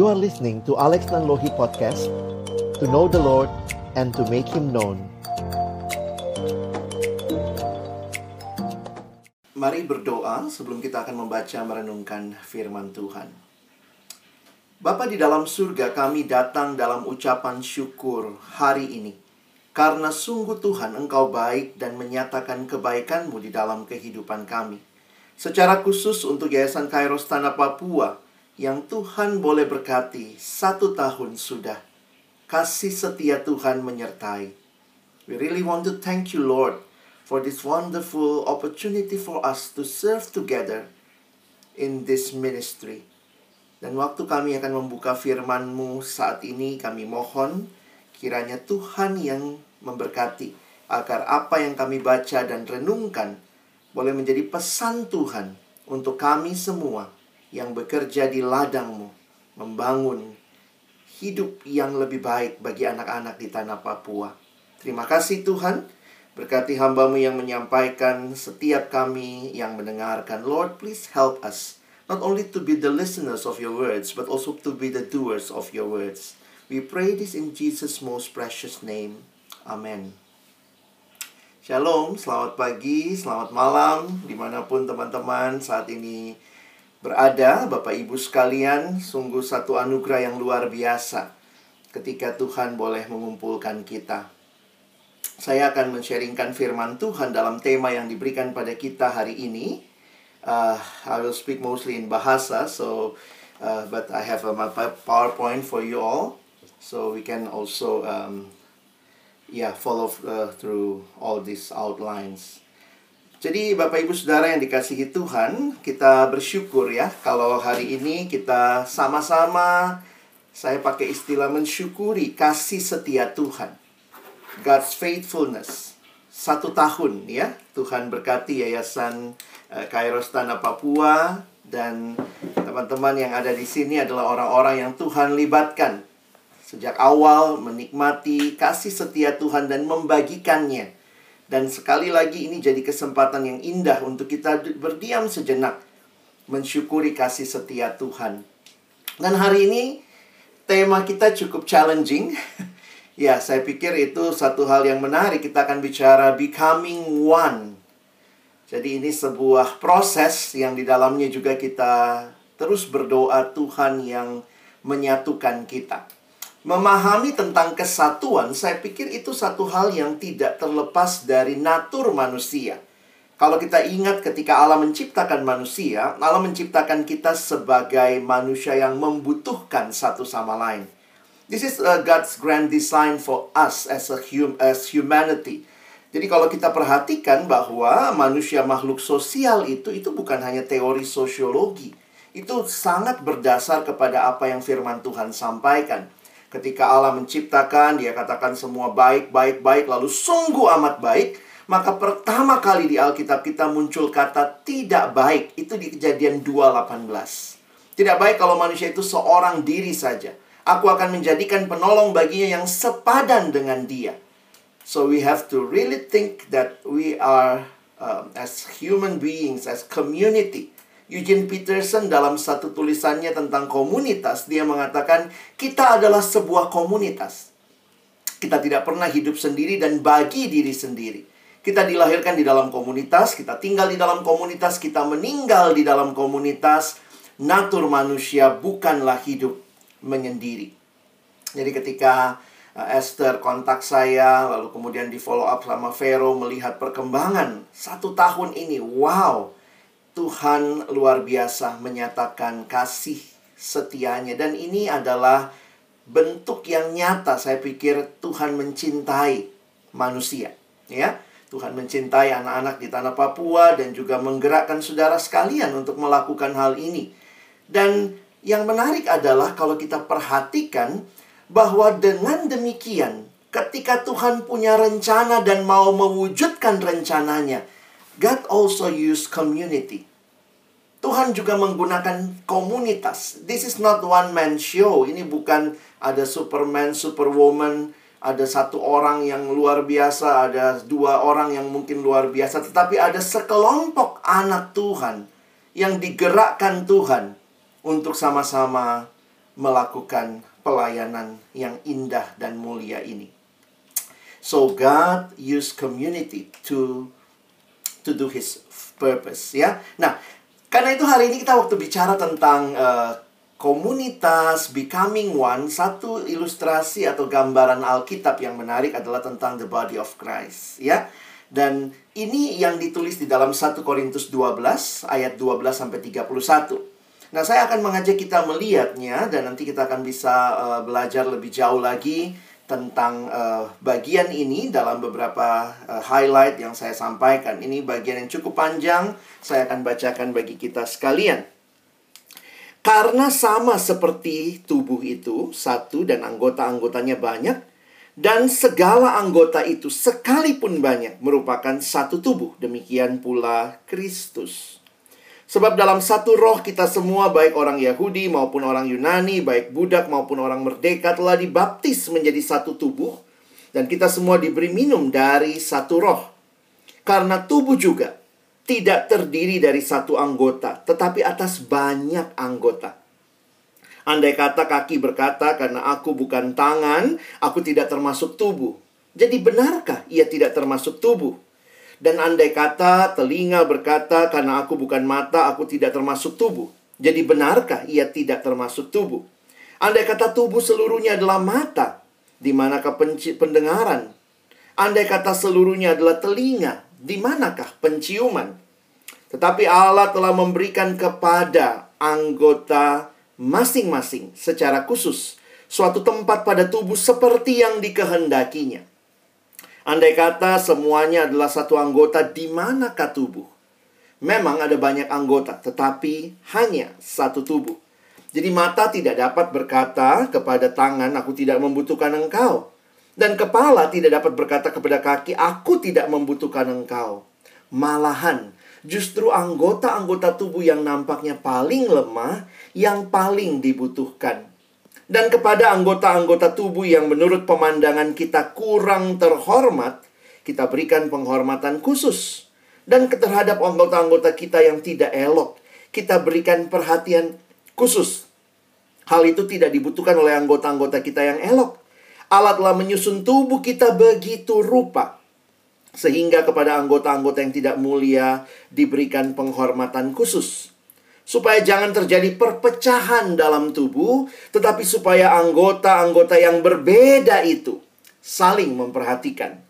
You are listening to Alex Nanlohi Podcast To know the Lord and to make Him known Mari berdoa sebelum kita akan membaca merenungkan firman Tuhan. Bapa di dalam surga kami datang dalam ucapan syukur hari ini. Karena sungguh Tuhan engkau baik dan menyatakan kebaikanmu di dalam kehidupan kami. Secara khusus untuk Yayasan Kairos Tanah Papua yang Tuhan boleh berkati satu tahun sudah. Kasih setia Tuhan menyertai. We really want to thank you Lord for this wonderful opportunity for us to serve together in this ministry. Dan waktu kami akan membuka firman-Mu saat ini, kami mohon kiranya Tuhan yang memberkati agar apa yang kami baca dan renungkan boleh menjadi pesan Tuhan untuk kami semua yang bekerja di ladang-Mu, membangun hidup yang lebih baik bagi anak-anak di tanah Papua. Terima kasih Tuhan. Berkati hambamu yang menyampaikan setiap kami yang mendengarkan. Lord, please help us. Not only to be the listeners of your words, but also to be the doers of your words. We pray this in Jesus' most precious name. Amen. Shalom, selamat pagi, selamat malam, di mana pun teman-teman saat ini berada. Bapak Ibu sekalian, sungguh satu anugerah yang luar biasa ketika Tuhan boleh mengumpulkan kita saya akan men-sharingkan firman Tuhan dalam tema yang diberikan pada kita hari ini. Uh, I will speak mostly in bahasa, so uh, but I have a, my PowerPoint for you all, so we can also um, yeah follow uh, through all these outlines. Jadi Bapak Ibu Saudara yang dikasihi Tuhan, kita bersyukur ya kalau hari ini kita sama-sama saya pakai istilah mensyukuri kasih setia Tuhan. God's faithfulness. Satu tahun ya, Tuhan berkati Yayasan uh, Kairos Tanah Papua dan teman-teman yang ada di sini adalah orang-orang yang Tuhan libatkan sejak awal menikmati kasih setia Tuhan dan membagikannya. Dan sekali lagi ini jadi kesempatan yang indah untuk kita berdiam sejenak mensyukuri kasih setia Tuhan. Dan hari ini tema kita cukup challenging Ya, saya pikir itu satu hal yang menarik. Kita akan bicara becoming one. Jadi ini sebuah proses yang di dalamnya juga kita terus berdoa Tuhan yang menyatukan kita. Memahami tentang kesatuan, saya pikir itu satu hal yang tidak terlepas dari natur manusia. Kalau kita ingat ketika Allah menciptakan manusia, Allah menciptakan kita sebagai manusia yang membutuhkan satu sama lain. This is uh, God's grand design for us as a hum as humanity. Jadi kalau kita perhatikan bahwa manusia makhluk sosial itu itu bukan hanya teori sosiologi. Itu sangat berdasar kepada apa yang firman Tuhan sampaikan. Ketika Allah menciptakan, dia katakan semua baik, baik, baik, lalu sungguh amat baik. Maka pertama kali di Alkitab kita muncul kata tidak baik. Itu di kejadian 2.18. Tidak baik kalau manusia itu seorang diri saja. Aku akan menjadikan penolong baginya yang sepadan dengan dia. So we have to really think that we are um, as human beings, as community. Eugene Peterson dalam satu tulisannya tentang komunitas, dia mengatakan kita adalah sebuah komunitas. Kita tidak pernah hidup sendiri dan bagi diri sendiri. Kita dilahirkan di dalam komunitas, kita tinggal di dalam komunitas, kita meninggal di dalam komunitas. Natur manusia bukanlah hidup menyendiri. Jadi ketika uh, Esther kontak saya, lalu kemudian di follow up sama Vero melihat perkembangan satu tahun ini, wow, Tuhan luar biasa menyatakan kasih setianya dan ini adalah bentuk yang nyata saya pikir Tuhan mencintai manusia, ya. Tuhan mencintai anak-anak di tanah Papua dan juga menggerakkan saudara sekalian untuk melakukan hal ini. Dan yang menarik adalah kalau kita perhatikan bahwa dengan demikian ketika Tuhan punya rencana dan mau mewujudkan rencananya, God also use community. Tuhan juga menggunakan komunitas. This is not one man show. Ini bukan ada Superman, Superwoman, ada satu orang yang luar biasa, ada dua orang yang mungkin luar biasa, tetapi ada sekelompok anak Tuhan yang digerakkan Tuhan untuk sama-sama melakukan pelayanan yang indah dan mulia ini. So God use community to to do his purpose ya. Nah, karena itu hari ini kita waktu bicara tentang uh, komunitas becoming one, satu ilustrasi atau gambaran Alkitab yang menarik adalah tentang the body of Christ ya. Dan ini yang ditulis di dalam 1 Korintus 12 ayat 12 sampai 31. Nah, saya akan mengajak kita melihatnya dan nanti kita akan bisa uh, belajar lebih jauh lagi tentang uh, bagian ini dalam beberapa uh, highlight yang saya sampaikan. Ini bagian yang cukup panjang, saya akan bacakan bagi kita sekalian. Karena sama seperti tubuh itu, satu dan anggota-anggotanya banyak, dan segala anggota itu sekalipun banyak merupakan satu tubuh. Demikian pula Kristus. Sebab dalam satu roh kita semua baik orang Yahudi maupun orang Yunani, baik budak maupun orang merdeka telah dibaptis menjadi satu tubuh dan kita semua diberi minum dari satu roh. Karena tubuh juga tidak terdiri dari satu anggota, tetapi atas banyak anggota. Andai kata kaki berkata, "Karena aku bukan tangan, aku tidak termasuk tubuh." Jadi, benarkah ia tidak termasuk tubuh? Dan andai kata telinga berkata, karena aku bukan mata, aku tidak termasuk tubuh. Jadi benarkah ia tidak termasuk tubuh? Andai kata tubuh seluruhnya adalah mata, di manakah pendengaran? Andai kata seluruhnya adalah telinga, di manakah penciuman? Tetapi Allah telah memberikan kepada anggota masing-masing secara khusus suatu tempat pada tubuh seperti yang dikehendakinya. Andai kata semuanya adalah satu anggota, di manakah tubuh? Memang ada banyak anggota, tetapi hanya satu tubuh. Jadi mata tidak dapat berkata kepada tangan, aku tidak membutuhkan engkau. Dan kepala tidak dapat berkata kepada kaki, aku tidak membutuhkan engkau. Malahan, justru anggota-anggota tubuh yang nampaknya paling lemah, yang paling dibutuhkan dan kepada anggota-anggota tubuh yang menurut pemandangan kita kurang terhormat, kita berikan penghormatan khusus. Dan terhadap anggota-anggota kita yang tidak elok, kita berikan perhatian khusus. Hal itu tidak dibutuhkan oleh anggota-anggota kita yang elok. Allah telah menyusun tubuh kita begitu rupa. Sehingga kepada anggota-anggota yang tidak mulia diberikan penghormatan khusus supaya jangan terjadi perpecahan dalam tubuh, tetapi supaya anggota-anggota yang berbeda itu saling memperhatikan.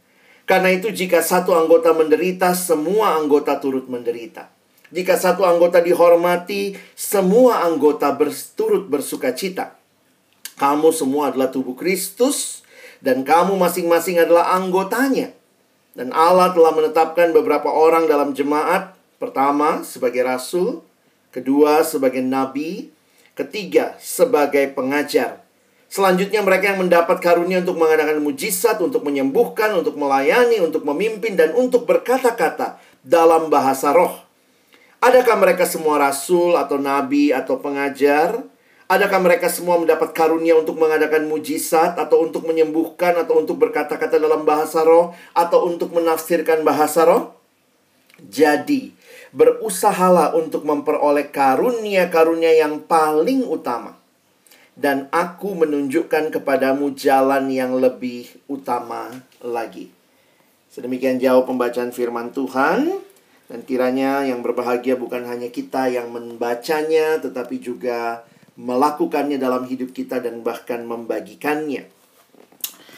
Karena itu, jika satu anggota menderita, semua anggota turut menderita. Jika satu anggota dihormati, semua anggota berturut bersuka cita. Kamu semua adalah tubuh Kristus, dan kamu masing-masing adalah anggotanya. Dan Allah telah menetapkan beberapa orang dalam jemaat, pertama sebagai rasul, kedua sebagai nabi, ketiga sebagai pengajar. Selanjutnya mereka yang mendapat karunia untuk mengadakan mujizat, untuk menyembuhkan, untuk melayani, untuk memimpin, dan untuk berkata-kata dalam bahasa roh. Adakah mereka semua rasul atau nabi atau pengajar? Adakah mereka semua mendapat karunia untuk mengadakan mujizat atau untuk menyembuhkan atau untuk berkata-kata dalam bahasa roh atau untuk menafsirkan bahasa roh? Jadi, berusahalah untuk memperoleh karunia-karunia yang paling utama. Dan aku menunjukkan kepadamu jalan yang lebih utama lagi. Sedemikian jauh pembacaan firman Tuhan. Dan kiranya yang berbahagia bukan hanya kita yang membacanya, tetapi juga melakukannya dalam hidup kita dan bahkan membagikannya.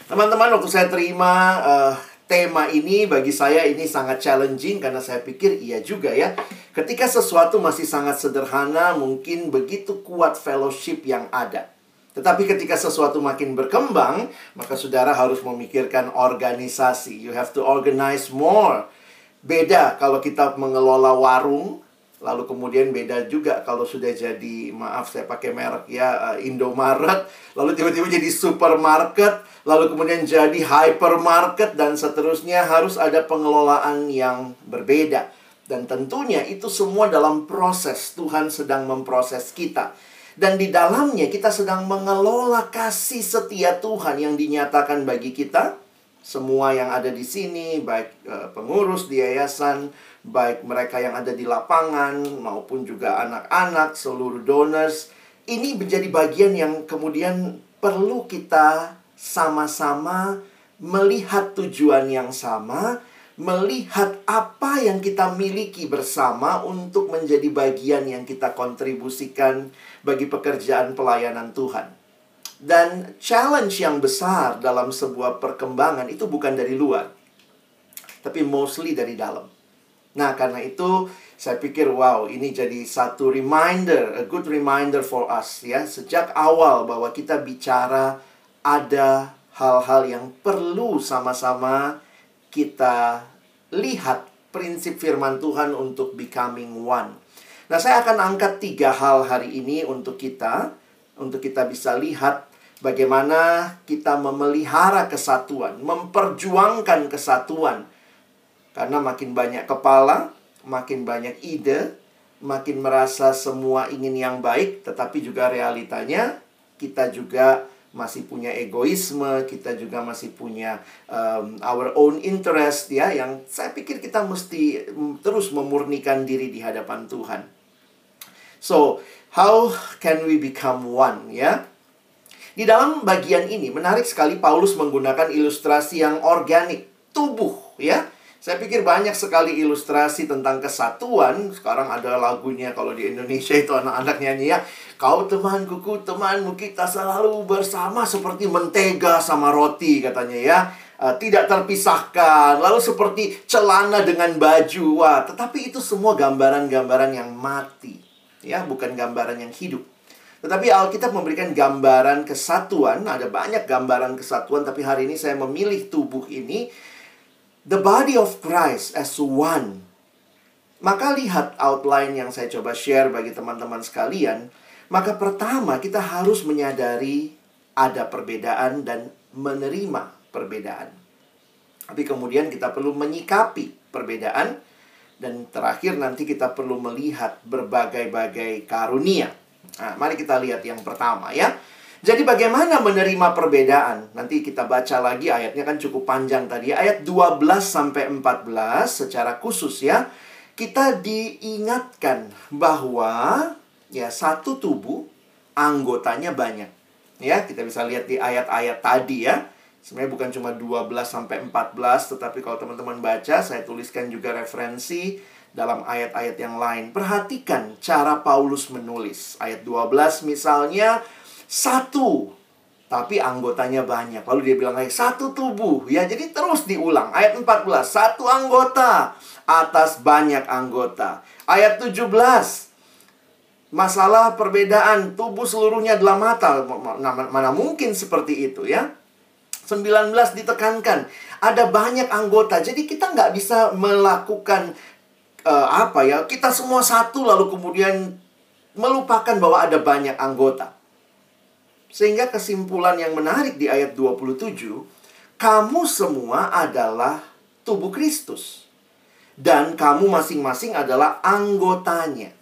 Teman-teman, waktu saya terima uh, tema ini bagi saya ini sangat challenging karena saya pikir iya juga ya. Ketika sesuatu masih sangat sederhana, mungkin begitu kuat fellowship yang ada. Tetapi ketika sesuatu makin berkembang, maka saudara harus memikirkan organisasi. You have to organize more. Beda kalau kita mengelola warung, Lalu kemudian beda juga kalau sudah jadi, maaf saya pakai merek ya, uh, Indomaret. Lalu tiba-tiba jadi supermarket. Lalu kemudian jadi hypermarket dan seterusnya. Harus ada pengelolaan yang berbeda. Dan tentunya itu semua dalam proses. Tuhan sedang memproses kita. Dan di dalamnya kita sedang mengelola kasih setia Tuhan yang dinyatakan bagi kita. Semua yang ada di sini, baik uh, pengurus di yayasan, baik mereka yang ada di lapangan maupun juga anak-anak, seluruh donors, ini menjadi bagian yang kemudian perlu kita sama-sama melihat tujuan yang sama, melihat apa yang kita miliki bersama untuk menjadi bagian yang kita kontribusikan bagi pekerjaan pelayanan Tuhan. Dan challenge yang besar dalam sebuah perkembangan itu bukan dari luar, tapi mostly dari dalam. Nah, karena itu saya pikir wow, ini jadi satu reminder, a good reminder for us ya, sejak awal bahwa kita bicara ada hal-hal yang perlu sama-sama kita lihat prinsip firman Tuhan untuk becoming one. Nah, saya akan angkat tiga hal hari ini untuk kita, untuk kita bisa lihat bagaimana kita memelihara kesatuan, memperjuangkan kesatuan. Karena makin banyak kepala, makin banyak ide, makin merasa semua ingin yang baik, tetapi juga realitanya kita juga masih punya egoisme, kita juga masih punya um, our own interest ya yang saya pikir kita mesti terus memurnikan diri di hadapan Tuhan. So, how can we become one ya? Di dalam bagian ini menarik sekali Paulus menggunakan ilustrasi yang organik, tubuh ya. Saya pikir banyak sekali ilustrasi tentang kesatuan. Sekarang ada lagunya kalau di Indonesia itu anak-anak nyanyi ya. Kau temanku, ku temanmu, kita selalu bersama seperti mentega sama roti katanya ya. Uh, tidak terpisahkan. Lalu seperti celana dengan baju. Wah, tetapi itu semua gambaran-gambaran yang mati. Ya, bukan gambaran yang hidup. Tetapi Alkitab memberikan gambaran kesatuan, ada banyak gambaran kesatuan, tapi hari ini saya memilih tubuh ini, the body of Christ as one. Maka lihat outline yang saya coba share bagi teman-teman sekalian. Maka pertama kita harus menyadari ada perbedaan dan menerima perbedaan. Tapi kemudian kita perlu menyikapi perbedaan dan terakhir nanti kita perlu melihat berbagai-bagai karunia Nah, mari kita lihat yang pertama ya. Jadi bagaimana menerima perbedaan? Nanti kita baca lagi ayatnya kan cukup panjang tadi. Ayat 12 sampai 14 secara khusus ya. Kita diingatkan bahwa ya satu tubuh anggotanya banyak. Ya, kita bisa lihat di ayat-ayat tadi ya. Sebenarnya bukan cuma 12 sampai 14, tetapi kalau teman-teman baca saya tuliskan juga referensi dalam ayat-ayat yang lain. Perhatikan cara Paulus menulis. Ayat 12 misalnya, satu, tapi anggotanya banyak. Lalu dia bilang lagi, satu tubuh. Ya, jadi terus diulang. Ayat 14, satu anggota atas banyak anggota. Ayat 17, masalah perbedaan tubuh seluruhnya adalah mata. Mana, mana mungkin seperti itu ya. 19 ditekankan, ada banyak anggota. Jadi kita nggak bisa melakukan uh, apa ya kita semua satu lalu kemudian melupakan bahwa ada banyak anggota. Sehingga kesimpulan yang menarik di ayat 27, kamu semua adalah tubuh Kristus. Dan kamu masing-masing adalah anggotanya.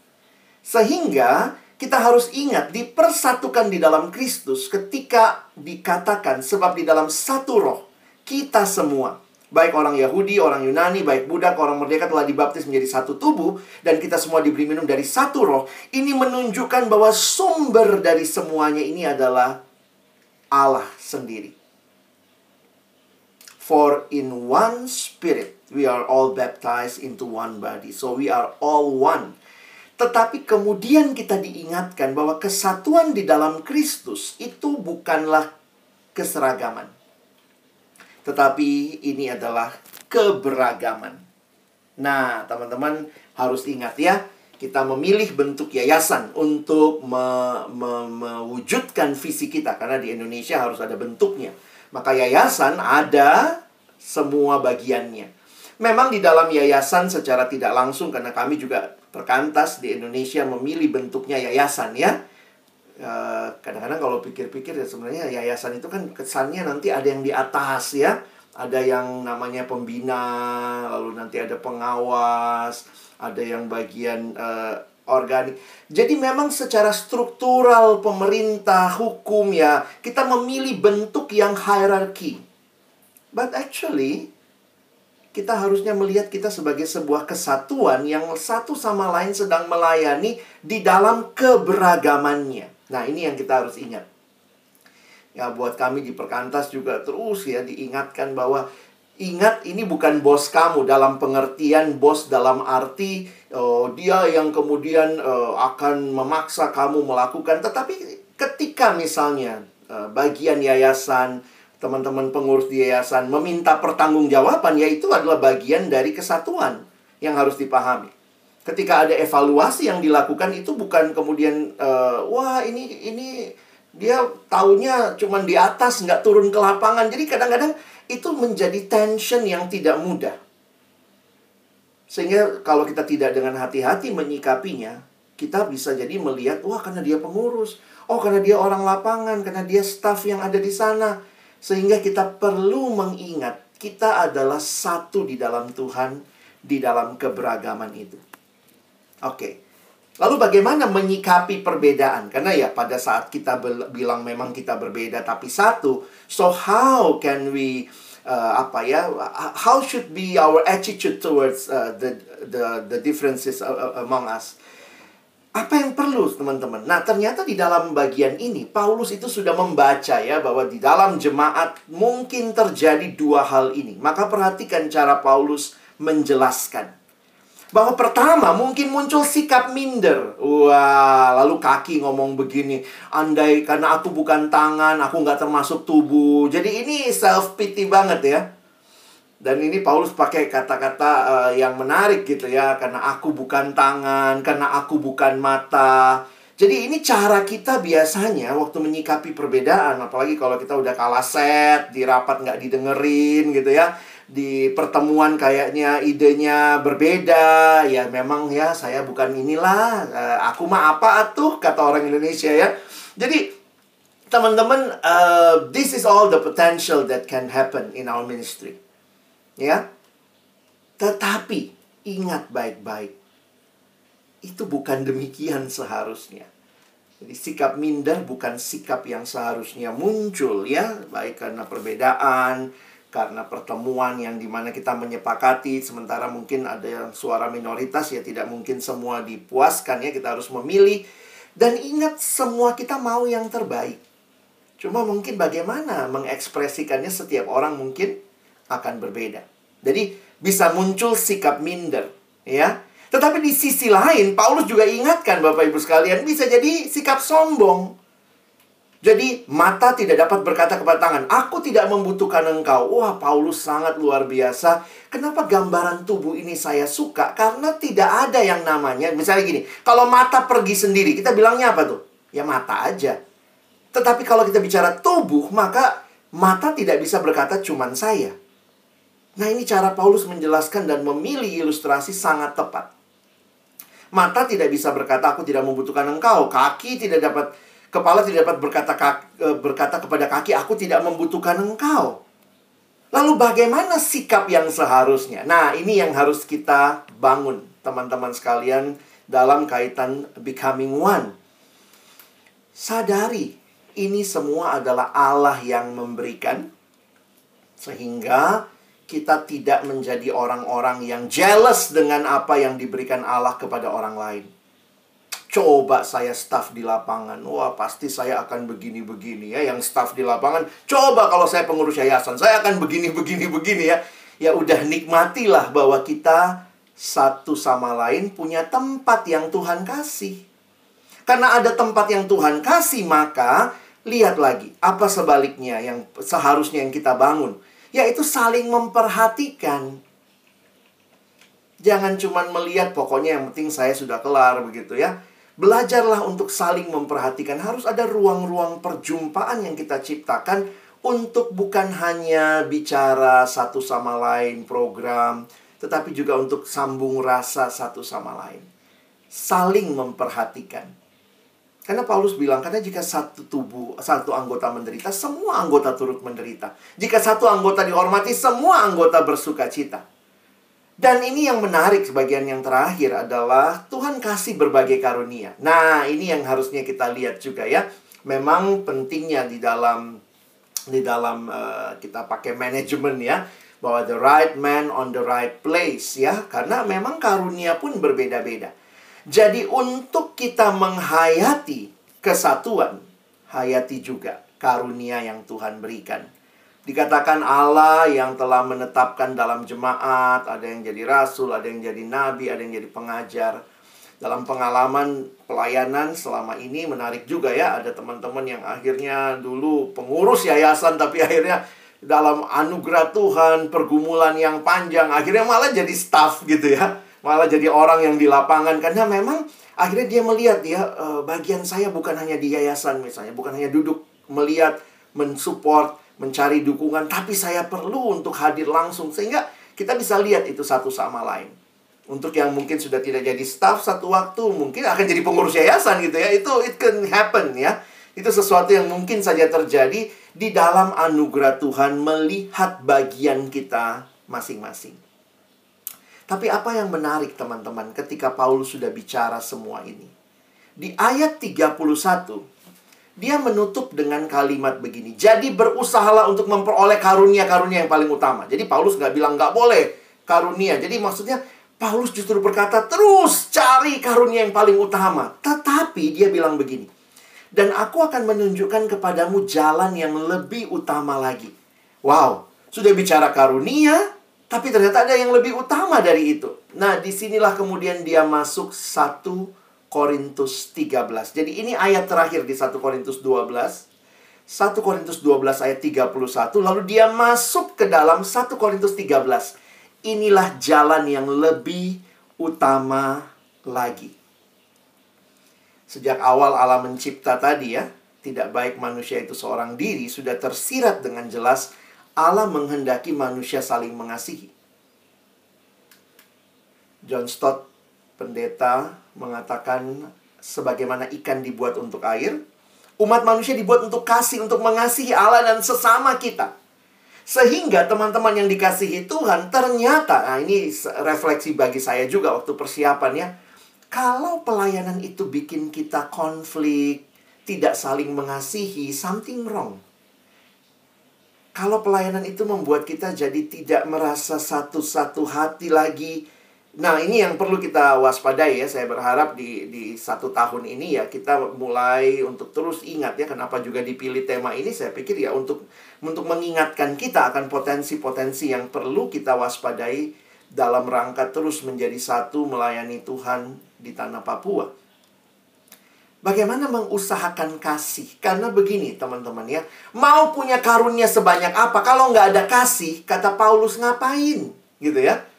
Sehingga kita harus ingat dipersatukan di dalam Kristus ketika dikatakan sebab di dalam satu roh kita semua Baik orang Yahudi, orang Yunani, baik budak, orang merdeka telah dibaptis menjadi satu tubuh dan kita semua diberi minum dari satu roh. Ini menunjukkan bahwa sumber dari semuanya ini adalah Allah sendiri. For in one spirit we are all baptized into one body. So we are all one. Tetapi kemudian kita diingatkan bahwa kesatuan di dalam Kristus itu bukanlah keseragaman tetapi ini adalah keberagaman. Nah, teman-teman harus ingat ya, kita memilih bentuk yayasan untuk me me mewujudkan visi kita karena di Indonesia harus ada bentuknya. Maka yayasan ada semua bagiannya. Memang di dalam yayasan secara tidak langsung karena kami juga perkantas di Indonesia memilih bentuknya yayasan ya. Eh, kadang-kadang kalau pikir-pikir ya sebenarnya yayasan itu kan kesannya nanti ada yang di atas ya. Ada yang namanya pembina lalu nanti ada pengawas ada yang bagian uh, organik jadi memang secara struktural pemerintah hukum ya kita memilih bentuk yang hierarki. But actually kita harusnya melihat kita sebagai sebuah kesatuan yang satu sama lain sedang melayani di dalam keberagamannya Nah, ini yang kita harus ingat. Ya, buat kami di perkantas juga terus ya diingatkan bahwa ingat ini bukan bos kamu dalam pengertian bos dalam arti uh, dia yang kemudian uh, akan memaksa kamu melakukan tetapi ketika misalnya uh, bagian yayasan teman-teman pengurus di yayasan meminta pertanggungjawaban yaitu adalah bagian dari kesatuan yang harus dipahami ketika ada evaluasi yang dilakukan itu bukan kemudian uh, wah ini ini dia tahunya cuma di atas nggak turun ke lapangan. Jadi kadang-kadang itu menjadi tension yang tidak mudah. Sehingga kalau kita tidak dengan hati-hati menyikapinya kita bisa jadi melihat wah karena dia pengurus. Oh karena dia orang lapangan karena dia staff yang ada di sana. Sehingga kita perlu mengingat kita adalah satu di dalam Tuhan di dalam keberagaman itu oke. Lalu bagaimana menyikapi perbedaan? Karena ya pada saat kita bilang memang kita berbeda tapi satu, so how can we uh, apa ya? How should be our attitude towards uh, the the the differences among us? Apa yang perlu teman-teman? Nah ternyata di dalam bagian ini Paulus itu sudah membaca ya bahwa di dalam jemaat mungkin terjadi dua hal ini. Maka perhatikan cara Paulus menjelaskan bahwa pertama mungkin muncul sikap minder. Wah, lalu kaki ngomong begini, andai karena aku bukan tangan, aku nggak termasuk tubuh. Jadi ini self pity banget ya. Dan ini Paulus pakai kata-kata uh, yang menarik gitu ya, karena aku bukan tangan, karena aku bukan mata. Jadi ini cara kita biasanya waktu menyikapi perbedaan, apalagi kalau kita udah kalah set, di rapat nggak didengerin gitu ya di pertemuan kayaknya idenya berbeda. Ya memang ya saya bukan inilah. Uh, aku mah apa tuh kata orang Indonesia ya. Jadi teman-teman uh, this is all the potential that can happen in our ministry. Ya. Tetapi ingat baik-baik. Itu bukan demikian seharusnya. Jadi sikap minder bukan sikap yang seharusnya muncul ya. Baik karena perbedaan karena pertemuan yang di mana kita menyepakati sementara mungkin ada yang suara minoritas ya tidak mungkin semua dipuaskan ya kita harus memilih. Dan ingat semua kita mau yang terbaik. Cuma mungkin bagaimana mengekspresikannya setiap orang mungkin akan berbeda. Jadi bisa muncul sikap minder ya. Tetapi di sisi lain Paulus juga ingatkan Bapak Ibu sekalian bisa jadi sikap sombong jadi mata tidak dapat berkata kepada tangan, aku tidak membutuhkan engkau. Wah, Paulus sangat luar biasa. Kenapa gambaran tubuh ini saya suka? Karena tidak ada yang namanya, misalnya gini, kalau mata pergi sendiri, kita bilangnya apa tuh? Ya mata aja. Tetapi kalau kita bicara tubuh, maka mata tidak bisa berkata cuman saya. Nah, ini cara Paulus menjelaskan dan memilih ilustrasi sangat tepat. Mata tidak bisa berkata aku tidak membutuhkan engkau, kaki tidak dapat Kepala tidak dapat berkata, e, berkata kepada kaki, aku tidak membutuhkan engkau. Lalu bagaimana sikap yang seharusnya? Nah, ini yang harus kita bangun, teman-teman sekalian, dalam kaitan becoming one. Sadari, ini semua adalah Allah yang memberikan, sehingga kita tidak menjadi orang-orang yang jealous dengan apa yang diberikan Allah kepada orang lain. Coba saya staff di lapangan. Wah, pasti saya akan begini-begini ya. Yang staff di lapangan, coba kalau saya pengurus yayasan, saya akan begini-begini begini ya. Ya udah nikmatilah bahwa kita satu sama lain punya tempat yang Tuhan kasih. Karena ada tempat yang Tuhan kasih, maka lihat lagi apa sebaliknya yang seharusnya yang kita bangun, yaitu saling memperhatikan. Jangan cuma melihat pokoknya yang penting saya sudah kelar begitu ya Belajarlah untuk saling memperhatikan. Harus ada ruang-ruang perjumpaan yang kita ciptakan untuk bukan hanya bicara satu sama lain program, tetapi juga untuk sambung rasa satu sama lain. Saling memperhatikan. Karena Paulus bilang, karena jika satu tubuh, satu anggota menderita, semua anggota turut menderita. Jika satu anggota dihormati, semua anggota bersuka cita. Dan ini yang menarik sebagian yang terakhir adalah Tuhan kasih berbagai karunia. Nah, ini yang harusnya kita lihat juga ya. Memang pentingnya di dalam di dalam uh, kita pakai manajemen ya bahwa the right man on the right place ya karena memang karunia pun berbeda-beda. Jadi untuk kita menghayati kesatuan, hayati juga karunia yang Tuhan berikan. Dikatakan Allah yang telah menetapkan dalam jemaat, ada yang jadi rasul, ada yang jadi nabi, ada yang jadi pengajar. Dalam pengalaman pelayanan selama ini menarik juga ya, ada teman-teman yang akhirnya dulu pengurus yayasan tapi akhirnya dalam anugerah Tuhan, pergumulan yang panjang, akhirnya malah jadi staff gitu ya. Malah jadi orang yang di lapangan karena memang akhirnya dia melihat ya bagian saya bukan hanya di yayasan misalnya, bukan hanya duduk melihat, mensupport, mencari dukungan, tapi saya perlu untuk hadir langsung sehingga kita bisa lihat itu satu sama lain. Untuk yang mungkin sudah tidak jadi staff satu waktu, mungkin akan jadi pengurus yayasan gitu ya. Itu it can happen ya. Itu sesuatu yang mungkin saja terjadi di dalam anugerah Tuhan melihat bagian kita masing-masing. Tapi apa yang menarik teman-teman ketika Paulus sudah bicara semua ini? Di ayat 31, dia menutup dengan kalimat begini. Jadi berusahalah untuk memperoleh karunia-karunia yang paling utama. Jadi Paulus nggak bilang nggak boleh karunia. Jadi maksudnya Paulus justru berkata, terus cari karunia yang paling utama. Tetapi dia bilang begini, dan aku akan menunjukkan kepadamu jalan yang lebih utama lagi. Wow, sudah bicara karunia, tapi ternyata ada yang lebih utama dari itu. Nah, di sinilah kemudian dia masuk 1 Korintus 13. Jadi ini ayat terakhir di 1 Korintus 12. 1 Korintus 12 ayat 31. Lalu dia masuk ke dalam 1 Korintus 13 inilah jalan yang lebih utama lagi. Sejak awal Allah mencipta tadi ya, tidak baik manusia itu seorang diri sudah tersirat dengan jelas Allah menghendaki manusia saling mengasihi. John Stott, pendeta, mengatakan sebagaimana ikan dibuat untuk air, umat manusia dibuat untuk kasih, untuk mengasihi Allah dan sesama kita. Sehingga teman-teman yang dikasihi Tuhan ternyata, nah ini refleksi bagi saya juga waktu persiapannya. Kalau pelayanan itu bikin kita konflik, tidak saling mengasihi, something wrong. Kalau pelayanan itu membuat kita jadi tidak merasa satu-satu hati lagi, Nah, ini yang perlu kita waspadai ya. Saya berharap di di satu tahun ini ya kita mulai untuk terus ingat ya kenapa juga dipilih tema ini. Saya pikir ya untuk untuk mengingatkan kita akan potensi-potensi yang perlu kita waspadai dalam rangka terus menjadi satu melayani Tuhan di tanah Papua. Bagaimana mengusahakan kasih? Karena begini teman-teman ya, mau punya karunia sebanyak apa kalau nggak ada kasih, kata Paulus ngapain? Gitu ya.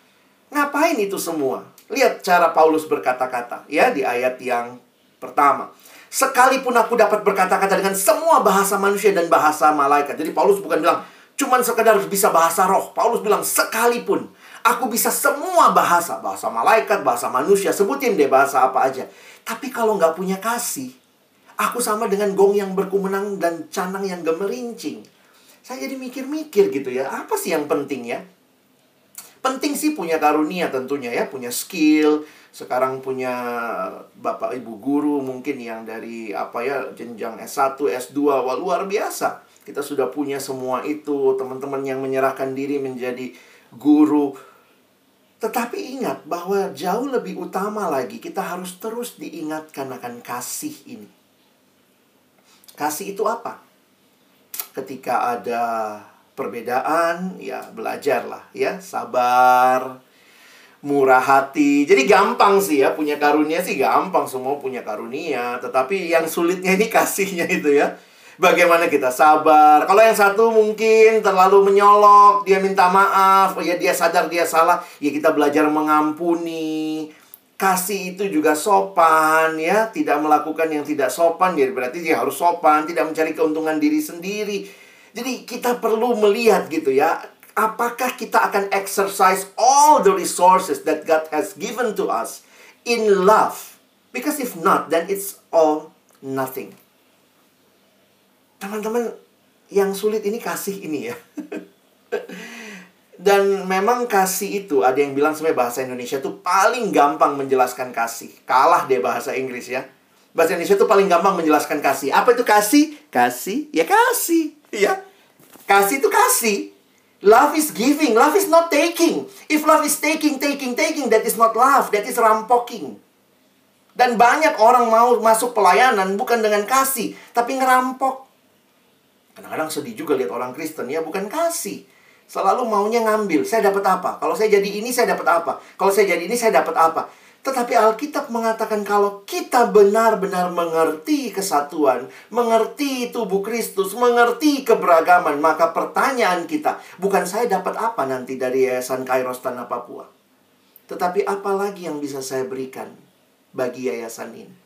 Ngapain itu semua? Lihat cara Paulus berkata-kata ya di ayat yang pertama. Sekalipun aku dapat berkata-kata dengan semua bahasa manusia dan bahasa malaikat. Jadi Paulus bukan bilang cuman sekedar bisa bahasa roh. Paulus bilang sekalipun aku bisa semua bahasa, bahasa malaikat, bahasa manusia, sebutin deh bahasa apa aja. Tapi kalau nggak punya kasih, aku sama dengan gong yang berkumenang dan canang yang gemerincing. Saya jadi mikir-mikir gitu ya, apa sih yang penting ya? Penting sih punya karunia tentunya ya, punya skill. Sekarang punya bapak ibu guru mungkin yang dari apa ya jenjang S1, S2, wah luar biasa. Kita sudah punya semua itu, teman-teman yang menyerahkan diri menjadi guru. Tetapi ingat bahwa jauh lebih utama lagi kita harus terus diingatkan akan kasih ini. Kasih itu apa? Ketika ada perbedaan, ya belajarlah ya, sabar, murah hati. Jadi gampang sih ya, punya karunia sih gampang, semua punya karunia. Tetapi yang sulitnya ini kasihnya itu ya. Bagaimana kita sabar. Kalau yang satu mungkin terlalu menyolok, dia minta maaf, ya dia sadar dia salah, ya kita belajar mengampuni. Kasih itu juga sopan ya, tidak melakukan yang tidak sopan, jadi berarti dia harus sopan, tidak mencari keuntungan diri sendiri jadi kita perlu melihat gitu ya, apakah kita akan exercise all the resources that God has given to us in love? Because if not, then it's all nothing. Teman-teman, yang sulit ini kasih ini ya. Dan memang kasih itu ada yang bilang sebenarnya bahasa Indonesia itu paling gampang menjelaskan kasih. Kalah deh bahasa Inggris ya. Bahasa Indonesia itu paling gampang menjelaskan kasih. Apa itu kasih? Kasih, ya kasih. Ya. Kasih itu kasih. Love is giving, love is not taking. If love is taking, taking, taking, that is not love, that is rampoking. Dan banyak orang mau masuk pelayanan bukan dengan kasih, tapi ngerampok. Kadang-kadang sedih juga lihat orang Kristen ya, bukan kasih. Selalu maunya ngambil. Saya dapat apa? Kalau saya jadi ini, saya dapat apa? Kalau saya jadi ini, saya dapat apa? Tetapi Alkitab mengatakan kalau kita benar-benar mengerti kesatuan, mengerti tubuh Kristus, mengerti keberagaman, maka pertanyaan kita bukan saya dapat apa nanti dari Yayasan Kairos Tanah Papua. Tetapi apa lagi yang bisa saya berikan bagi yayasan ini?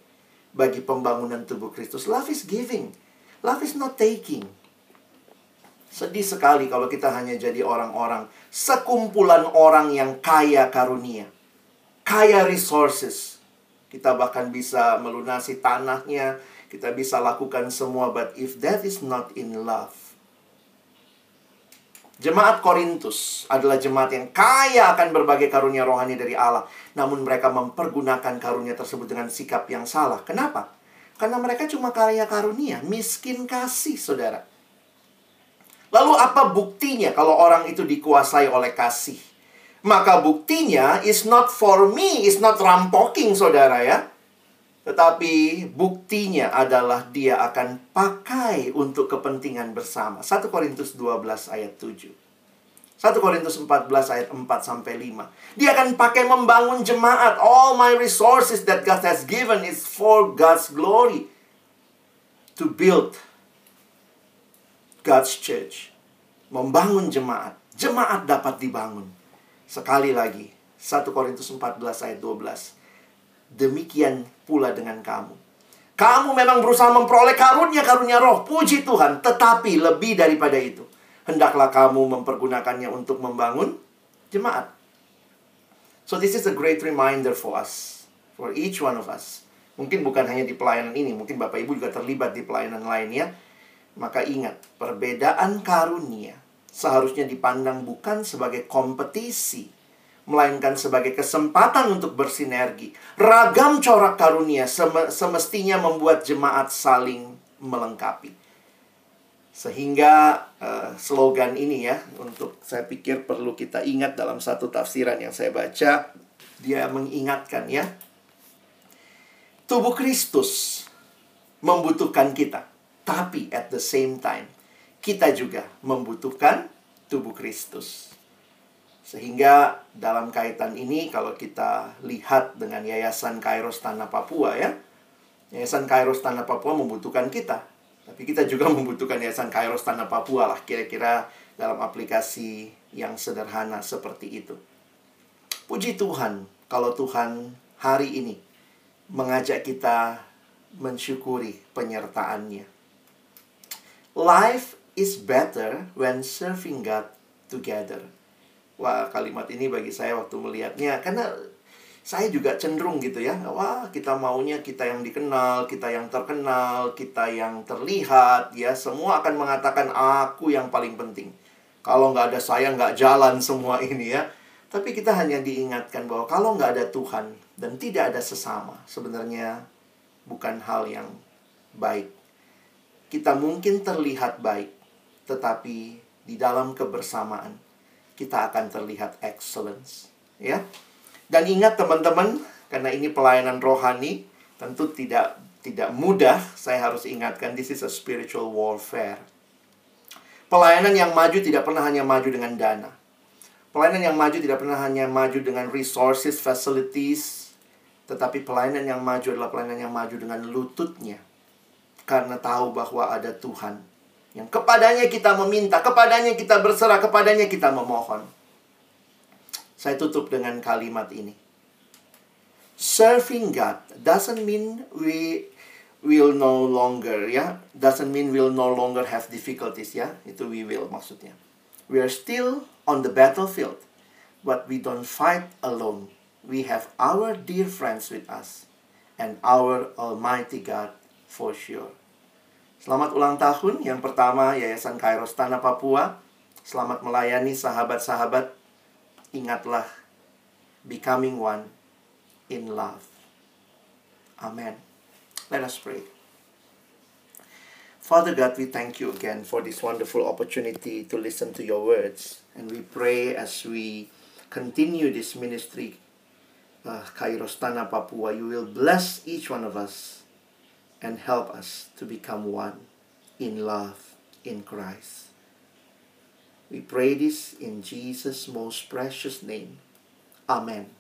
Bagi pembangunan tubuh Kristus. Love is giving. Love is not taking. Sedih sekali kalau kita hanya jadi orang-orang, sekumpulan orang yang kaya karunia kaya resources. Kita bahkan bisa melunasi tanahnya, kita bisa lakukan semua, but if that is not in love. Jemaat Korintus adalah jemaat yang kaya akan berbagai karunia rohani dari Allah. Namun mereka mempergunakan karunia tersebut dengan sikap yang salah. Kenapa? Karena mereka cuma kaya karunia, miskin kasih, saudara. Lalu apa buktinya kalau orang itu dikuasai oleh kasih? Maka buktinya is not for me, is not rampoking saudara ya. Tetapi buktinya adalah dia akan pakai untuk kepentingan bersama. 1 Korintus 12 ayat 7. 1 Korintus 14 ayat 4 sampai 5. Dia akan pakai membangun jemaat. All my resources that God has given is for God's glory. To build God's church. Membangun jemaat. Jemaat dapat dibangun. Sekali lagi, 1 Korintus 14 ayat 12. Demikian pula dengan kamu. Kamu memang berusaha memperoleh karunia-karunia roh. Puji Tuhan. Tetapi lebih daripada itu. Hendaklah kamu mempergunakannya untuk membangun jemaat. So this is a great reminder for us. For each one of us. Mungkin bukan hanya di pelayanan ini. Mungkin Bapak Ibu juga terlibat di pelayanan lainnya. Maka ingat, perbedaan karunia seharusnya dipandang bukan sebagai kompetisi, melainkan sebagai kesempatan untuk bersinergi. Ragam corak karunia semestinya membuat jemaat saling melengkapi. Sehingga uh, slogan ini ya, untuk saya pikir perlu kita ingat dalam satu tafsiran yang saya baca, dia mengingatkan ya, tubuh Kristus membutuhkan kita, tapi at the same time kita juga membutuhkan tubuh Kristus. Sehingga dalam kaitan ini kalau kita lihat dengan Yayasan Kairos Tanah Papua ya. Yayasan Kairos Tanah Papua membutuhkan kita. Tapi kita juga membutuhkan Yayasan Kairos Tanah Papua lah kira-kira dalam aplikasi yang sederhana seperti itu. Puji Tuhan kalau Tuhan hari ini mengajak kita mensyukuri penyertaannya. Life is better when serving God together. Wah, kalimat ini bagi saya waktu melihatnya karena saya juga cenderung gitu ya. Wah, kita maunya kita yang dikenal, kita yang terkenal, kita yang terlihat ya. Semua akan mengatakan aku yang paling penting. Kalau nggak ada saya nggak jalan semua ini ya. Tapi kita hanya diingatkan bahwa kalau nggak ada Tuhan dan tidak ada sesama, sebenarnya bukan hal yang baik. Kita mungkin terlihat baik, tetapi di dalam kebersamaan kita akan terlihat excellence, ya. Dan ingat teman-teman, karena ini pelayanan rohani, tentu tidak tidak mudah, saya harus ingatkan this is a spiritual warfare. Pelayanan yang maju tidak pernah hanya maju dengan dana. Pelayanan yang maju tidak pernah hanya maju dengan resources, facilities, tetapi pelayanan yang maju adalah pelayanan yang maju dengan lututnya. Karena tahu bahwa ada Tuhan yang kepadanya kita meminta, kepadanya kita berserah, kepadanya kita memohon. Saya tutup dengan kalimat ini. Serving God doesn't mean we will no longer ya, doesn't mean we'll no longer have difficulties ya. Itu we will maksudnya. We are still on the battlefield, but we don't fight alone. We have our dear friends with us and our Almighty God for sure. Selamat ulang tahun yang pertama Yayasan Kairos Tanah Papua. Selamat melayani sahabat-sahabat. Ingatlah becoming one in love. Amen. Let us pray. Father God, we thank you again for this wonderful opportunity to listen to your words. And we pray as we continue this ministry uh, Kairos Tanah Papua, you will bless each one of us and help us to become one in love in Christ. We pray this in Jesus' most precious name. Amen.